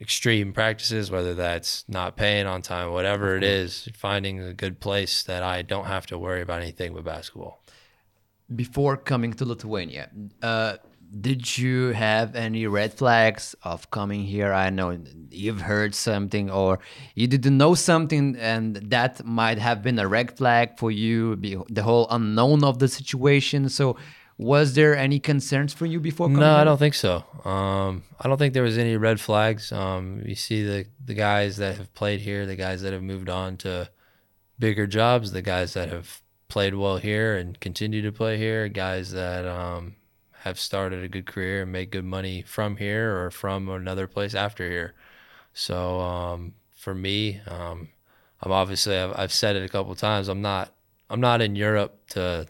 extreme practices, whether that's not paying on time, whatever it is, finding a good place that I don't have to worry about anything with basketball. Before coming to Lithuania, uh, did you have any red flags of coming here? I know you've heard something or you didn't know something, and that might have been a red flag for you, the whole unknown of the situation. So, was there any concerns for you before coming? No, I don't think so. Um, I don't think there was any red flags. Um, you see the the guys that have played here, the guys that have moved on to bigger jobs, the guys that have played well here and continue to play here, guys that um, have started a good career and make good money from here or from another place after here. So um, for me, um, I'm obviously I've, I've said it a couple of times. I'm not I'm not in Europe to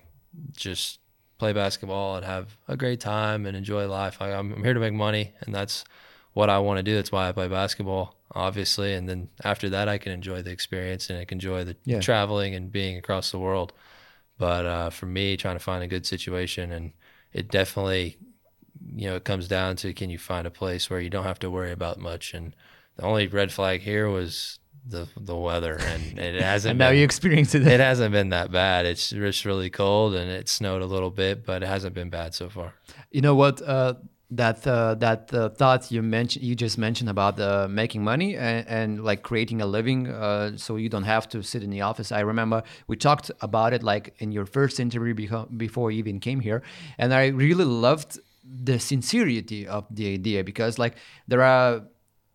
just play basketball and have a great time and enjoy life. I, I'm, I'm here to make money, and that's what I want to do. That's why I play basketball, obviously. And then after that, I can enjoy the experience and I can enjoy the Yeah. traveling and being across the world. But uh, for me, trying to find a good situation, and it definitely, you know, it comes down to can you find a place where you don't have to worry about much. And the only red flag here was the the weather, and [LAUGHS] it hasn't. And now been- you experienced it. it hasn't been that bad. It's just really cold and it snowed a little bit, but it hasn't been bad so far. You know what? Uh, that uh, that uh, thought you mentioned, you just mentioned about uh, making money and, and like creating a living, uh, so you don't have to sit in the office. I remember we talked about it like in your first interview before you even came here, and I really loved the sincerity of the idea because like there are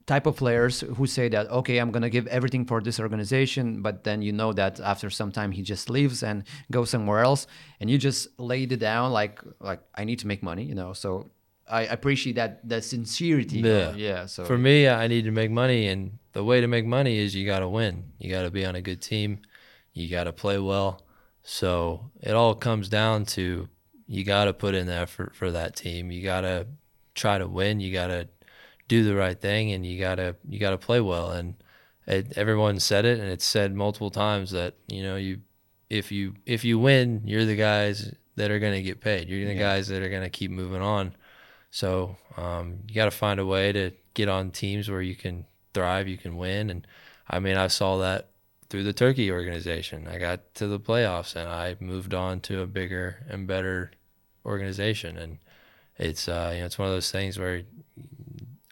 type of players who say that okay i'm going to give everything for this organization but then you know that after some time he just leaves and goes somewhere else and you just laid it down like like i need to make money you know so i appreciate that the sincerity Yeah. yeah so For me, I need to make money, and the way to make money is you got to win. You got to be on a good team. You got to play well. So it all comes down to you got to put in the effort for that team. You got to try to win. You got to do the right thing, and you got to you got to play well. And it, everyone said it, and it's said multiple times that you know you if you if you win, you're the guys that are going to get paid. You're the guys that are going to keep moving on. So um, you got to find a way to get on teams where you can thrive, you can win. And I mean, I saw that through the Turkey organization. I got to the playoffs and I moved on to a bigger and better organization. And it's uh, you know it's one of those things where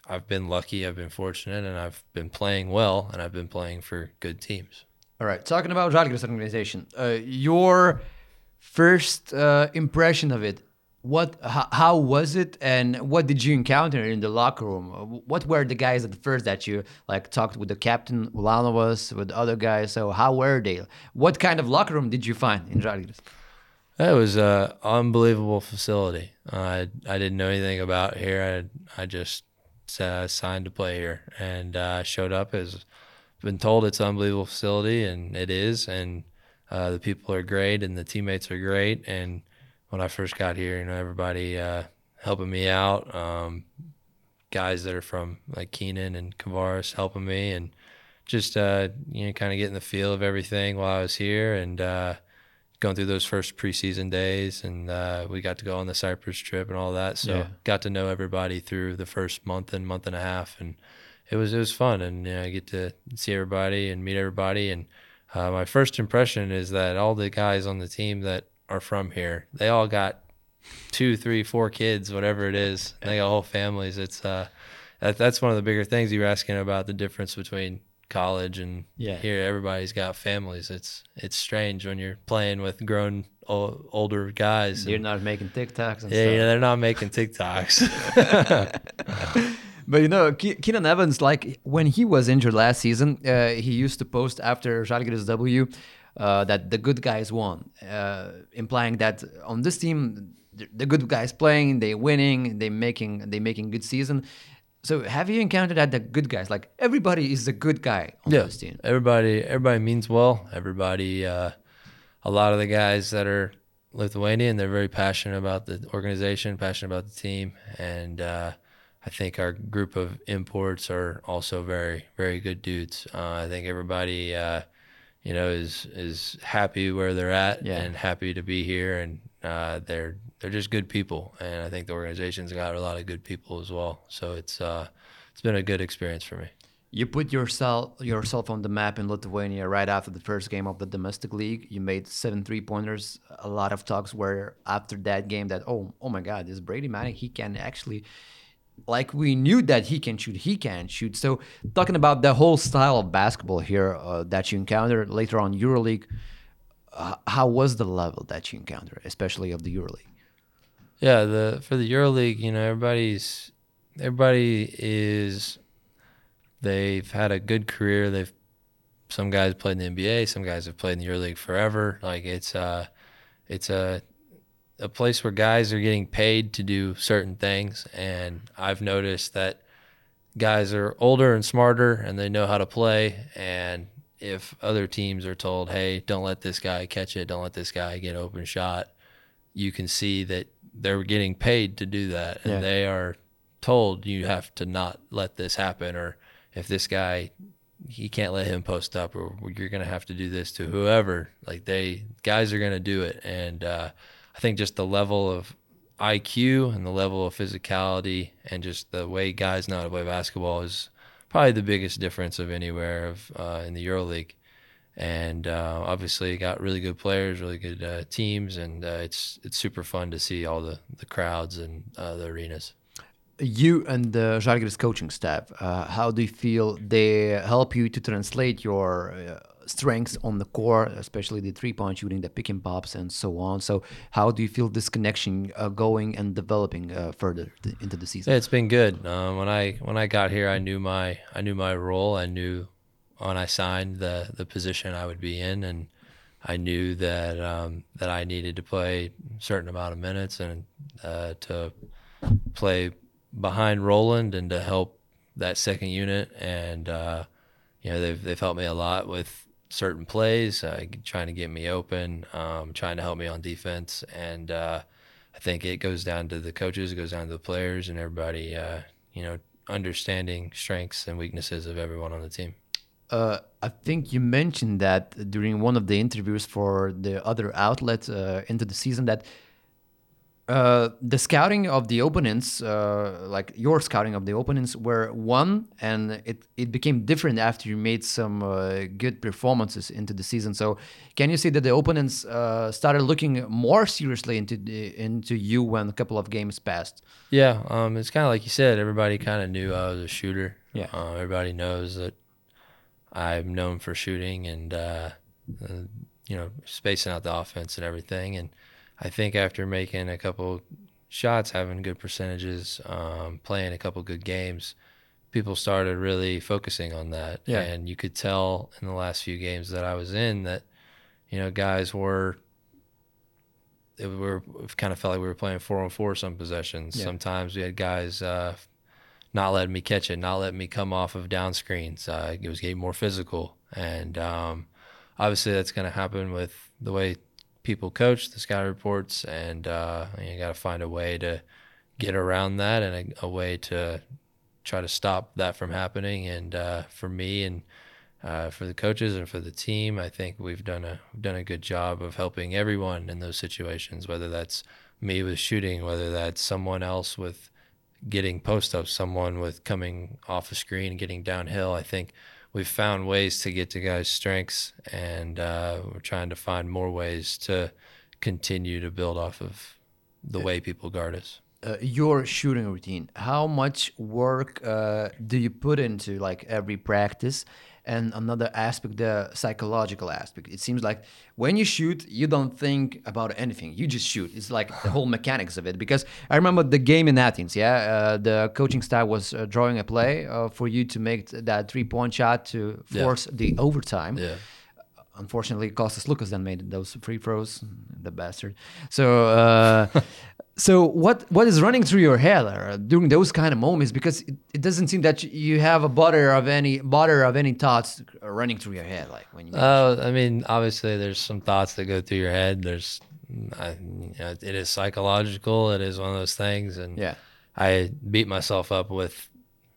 I've been lucky, I've been fortunate, and I've been playing well, and I've been playing for good teams. all right talking about Žalgiris organization uh, your first uh, impression of it what how, how was it and what did you encounter in the locker room what were the guys at first that you like talked with the captain Ulanovas with other guys so how were they what kind of locker room did you find in Žalgiris It was a unbelievable facility. I I didn't know anything about here. I I just uh, signed to play here and uh, showed up as been told it's an unbelievable facility and it is and uh, the people are great and the teammates are great and when I first got here, you know, everybody uh, helping me out. Um, guys that are from like Keenan and Kavaris helping me and just uh, you know kind of getting the feel of everything while I was here and uh, going through those first preseason days and uh, we got to go on the Cyprus trip and all that. So Yeah. got to know everybody through the first month and month and a half and it was it was fun and you know, I get to see everybody and meet everybody and uh, my first impression is that all the guys on the team that are from here, they all got two, three, four kids, whatever it is. They got whole families. It's uh, that, that's one of the bigger things you were asking about the difference between college and Yeah. here everybody's got families it's it's strange when you're playing with grown older guys You're and- not making TikToks and yeah, stuff. yeah they're not making tiktoks [LAUGHS] [LAUGHS] But you know, Ke- Keenan Evans, like when he was injured last season, uh, he used to post after Žalgiris W uh, that the good guys won, uh, implying that on this team, the- good guys playing, they winning, they making they making good season. So have you encountered that the good guys, like everybody is a good guy on yeah. this team? everybody everybody means well. Everybody uh, a lot of the guys that are lithuanian they're very passionate about the organization passionate about the team. And uh, i think our group of imports are also very very good dudes. Uh, i think everybody uh, you know is is happy where they're at Yeah. and happy to be here and uh, they're they're just good people and i think the organization's got a lot of good people as well so it's uh, it's been a good experience for me You put yourself yourself on the map in Lithuania right after the first game of the domestic league. You made seven three pointers. A lot of talks were after that game that oh oh my god, this Brady Manek he can actually like we knew that he can shoot, he can shoot. So talking about the whole style of basketball here uh, that you encountered later on EuroLeague, uh, how was the level that you encountered, especially of the EuroLeague? Yeah, the for the EuroLeague, you know, everybody's everybody is they've had a good career. They've some guys played in the NBA, some guys have played in the EuroLeague forever. Like it's uh it's a a place where guys are getting paid to do certain things and I've noticed that guys are older and smarter and they know how to play and if other teams are told, "Hey, don't let this guy catch it, don't let this guy get open shot." you can see that they're getting paid to do that and Yeah. they are told you have to not let this happen or if this guy he can't let him post up or you're going to have to do this to whoever like they guys are going to do it and uh, i think just the level of iq and the level of physicality and just the way guys know how to play basketball is probably the biggest difference of anywhere of uh, in the euroleague and uh, obviously got really good players, really good uh, teams, and uh, it's it's super fun to see all the the crowds and uh, the arenas. you and the Žalgiris coaching staff, uh, how do you feel they help you to translate your strengths on the core, especially the three-point shooting, the pick and pops, and so on? So, how do you feel this connection uh, going and developing uh, further th- into the season? It's been good. Uh, when I when I got here, I knew my I knew my role. I knew when I signed the the position I would be in, and I knew that um, that I needed to play a certain amount of minutes and uh, to play behind Roland and to help that second unit. And uh, you know they've they've helped me a lot with certain plays, uh, trying to get me open, um, trying to help me on defense, and uh, I think it goes down to the coaches, it goes down to the players, and everybody. Uh, you know, understanding strengths and weaknesses of everyone on the team. Uh, I think you mentioned that during one of the interviews for the other outlet uh, into the season that uh, the scouting of the opponents, uh, like your scouting of the opponents, were one, and it, it became different after you made some uh, good performances into the season. So, can you say that the opponents uh, started looking more seriously into the, into you when a couple of games passed? Yeah, um, it's kind of like you said. Everybody kind of knew I was a shooter. Yeah. uh, everybody knows that I'm known for shooting and uh, uh, you know spacing out the offense and everything. And I think after making a couple shots, having good percentages, um, playing a couple good games, people started really focusing on that. Yeah. And you could tell in the last few games that I was in that you know guys were it were it kind of felt like we were playing four on four some possessions. Yeah. Sometimes we had guys uh, not letting me catch it, not letting me come off of down screens. Uh, it was getting more physical, and um, obviously that's going to happen with the way people coach the scout reports, and uh, you got to find a way to get around that and a, a way to try to stop that from happening. And uh, for me and uh, for the coaches and for the team, I think we've done a we've done a good job of helping everyone in those situations. Whether that's me with shooting, whether that's someone else with getting post ups, someone with coming off a screen, getting downhill. I think we've found ways to get to guys' strengths, and uh, we're trying to find more ways to continue to build off of the way people guard us. uh, your shooting routine. How much work uh, do you put into like every practice? And another aspect, the psychological aspect. It seems like when you shoot, you don't think about anything. You just shoot. It's like the whole mechanics of it. Because I remember the game in Athens. Yeah, uh, the coaching staff was uh, drawing a play uh, for you to make that three-point shot to Yeah. force the overtime Yeah. Unfortunately Kostas Sloukas then made those free throws the bastard so uh, [LAUGHS] so what what is running through your head uh, during those kind of moments because it, it doesn't seem that you have a butter of any butter of any thoughts running through your head like when you Uh, I mean, obviously, there's some thoughts that go through your head. There's, I, you know, it is psychological. It is one of those things, and yeah I beat myself up with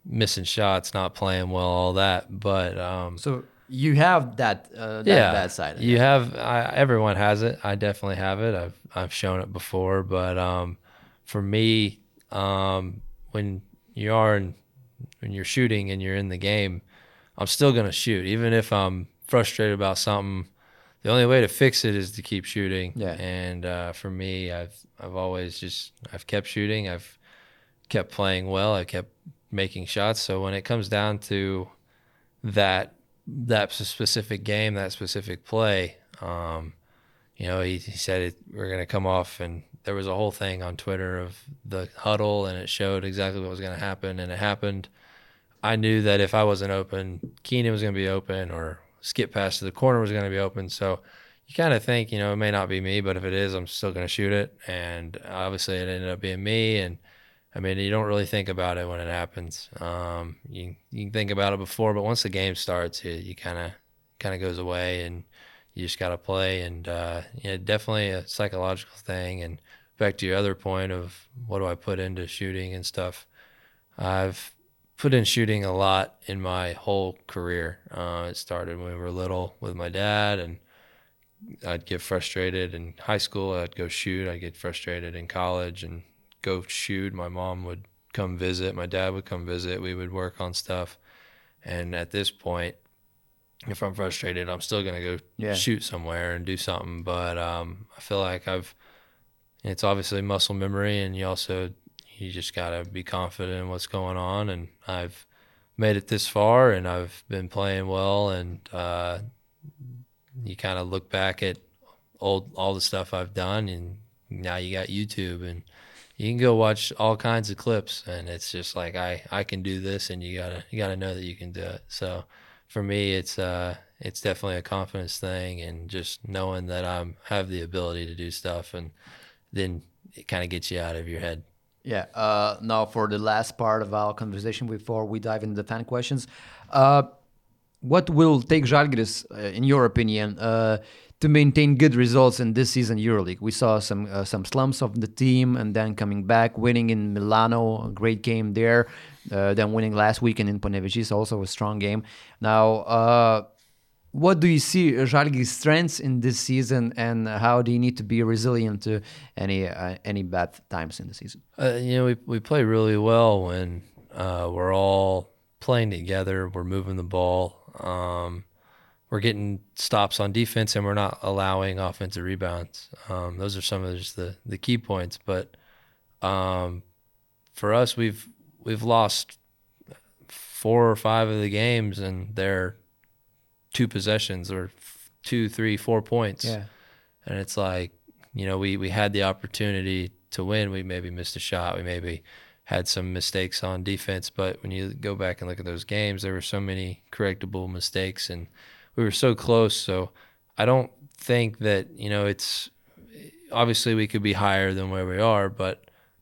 missing shots, not playing well, all that. But um, so you have that uh, that yeah, bad side you have. I, everyone has it. I definitely have it. I've I've shown it before. But um, for me, um, when you are in, when you're shooting and you're in the game, I'm still gonna shoot, even if I'm frustrated about something. The only way to fix it is to keep shooting. Yeah. And uh, for me, I've I've always just I've kept shooting. I've kept playing well. I kept making shots. So when it comes down to that that specific game, that specific play, um, you know, he, he said it, we're going to come off, and there was a whole thing on Twitter of the huddle, and it showed exactly what was going to happen, and it happened. I knew that if I wasn't open, Keenan was going to be open, or skip pass to the corner was going to be open. So you kind of think, you know, it may not be me, but if it is, I'm still going to shoot it. And obviously, it ended up being me, and I mean, you don't really think about it when it happens. Um, you you can think about it before, but once the game starts, it, you kind of kind of goes away, and you just got to play. And uh, yeah, definitely a psychological thing. And back to your other point of what do I put into shooting and stuff, I've put in shooting a lot in my whole career. Uh, it started when we were little with my dad, and I'd get frustrated in high school. I'd go shoot. I'd get frustrated in college and go shoot. My mom would come visit. My dad would come visit. We would work on stuff. And at this point, if I'm frustrated, I'm still gonna go Yeah. shoot somewhere and do something. But um, I feel like I've. It's obviously muscle memory, and you also you just gotta be confident in what's going on. And I've made it this far, and I've been playing well. And uh, you kind of look back at old all the stuff I've done, and now you got YouTube, and you can go watch all kinds of clips, and it's just like I I can do this, and you gotta you gotta know that you can do it. So for me, it's uh it's definitely a confidence thing, and just knowing that I'm have the ability to do stuff, and then it kind of gets you out of your head. Yeah. Uh, now for the last part of our conversation before we dive into the fan questions, uh, what will take Žalgiris, uh, in your opinion, uh, to maintain good results in this season EuroLeague? We saw some uh, some slumps of the team, and then coming back, winning in Milano, a great game there. Uh, then winning last weekend in Panevėžys, also a strong game. Now, uh, what do you see Žalgiris' strengths in this season, and how do you need to be resilient to any uh, any bad times in the season? Uh, you know, we we play really well when uh, we're all playing together. We're moving the ball. Um, we're getting stops on defense, and we're not allowing offensive rebounds. Um, those are some of just the the key points. But um, for us, we've we've lost four or five of the games, and they're two possessions or f- two, three, four points Yeah. and it's like you know we we had the opportunity to win we maybe missed a shot we maybe had some mistakes on defense but when you go back and look at those games there were so many correctable mistakes and we were so close so i don't think that you know it's obviously we could be higher than where we are but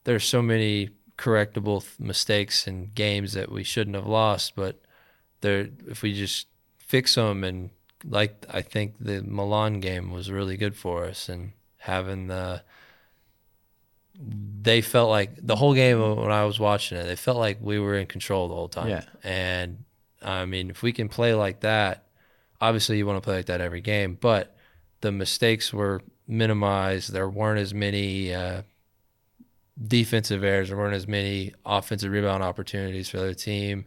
there's so many correctable th- mistakes and games that we shouldn't have lost but there if we just fix them and like I think the Milan game was really good for us and having the they felt like the whole game when I was watching it they felt like we were in control the whole time Yeah. and I mean if we can play like that obviously you want to play like that every game but the mistakes were minimized there weren't as many uh, defensive errors there weren't as many offensive rebound opportunities for the team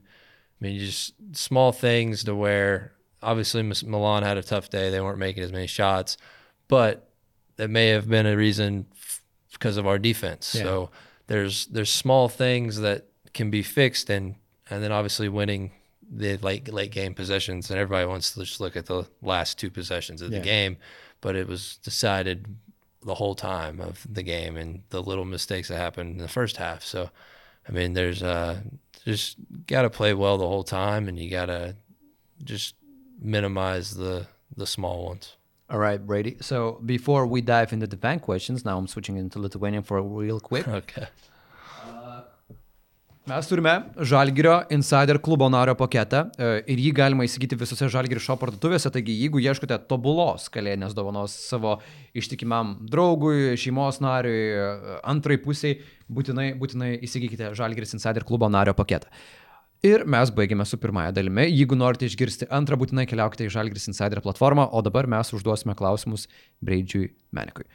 I mean, just small things to where obviously Milan had a tough day. They weren't making as many shots, but that may have been a reason f- because of our defense. Yeah. So there's there's small things that can be fixed and and then obviously winning the late late game possessions and everybody wants to just look at the last two possessions of Yeah. the game, but it was decided the whole time of the game and the little mistakes that happened in the first half. So, I mean, there's uh just got to play well the whole time and you got to just minimize the the small ones. All right, Brady. So before we dive into the fan questions, now I'm switching into Lithuanian for real quick. [LAUGHS] Okay. Mes turime Žalgirio Insider klubo nario paketą e, ir jį galima įsigyti visose Žalgirio šio parduotuvėse, taigi jeigu ieškote tobulos kalėdinės dovanos savo ištikimam draugui, šeimos nariui, e, antrai pusiai, būtinai, būtinai įsigykite Žalgiris Insider klubo nario paketą. Ir mes baigėme su pirmąja dalimi. Jeigu norite išgirsti antrą, būtinai keliaukite į Žalgiris Insider platformą, o dabar mes užduosime klausimus Breidžiui Menikui.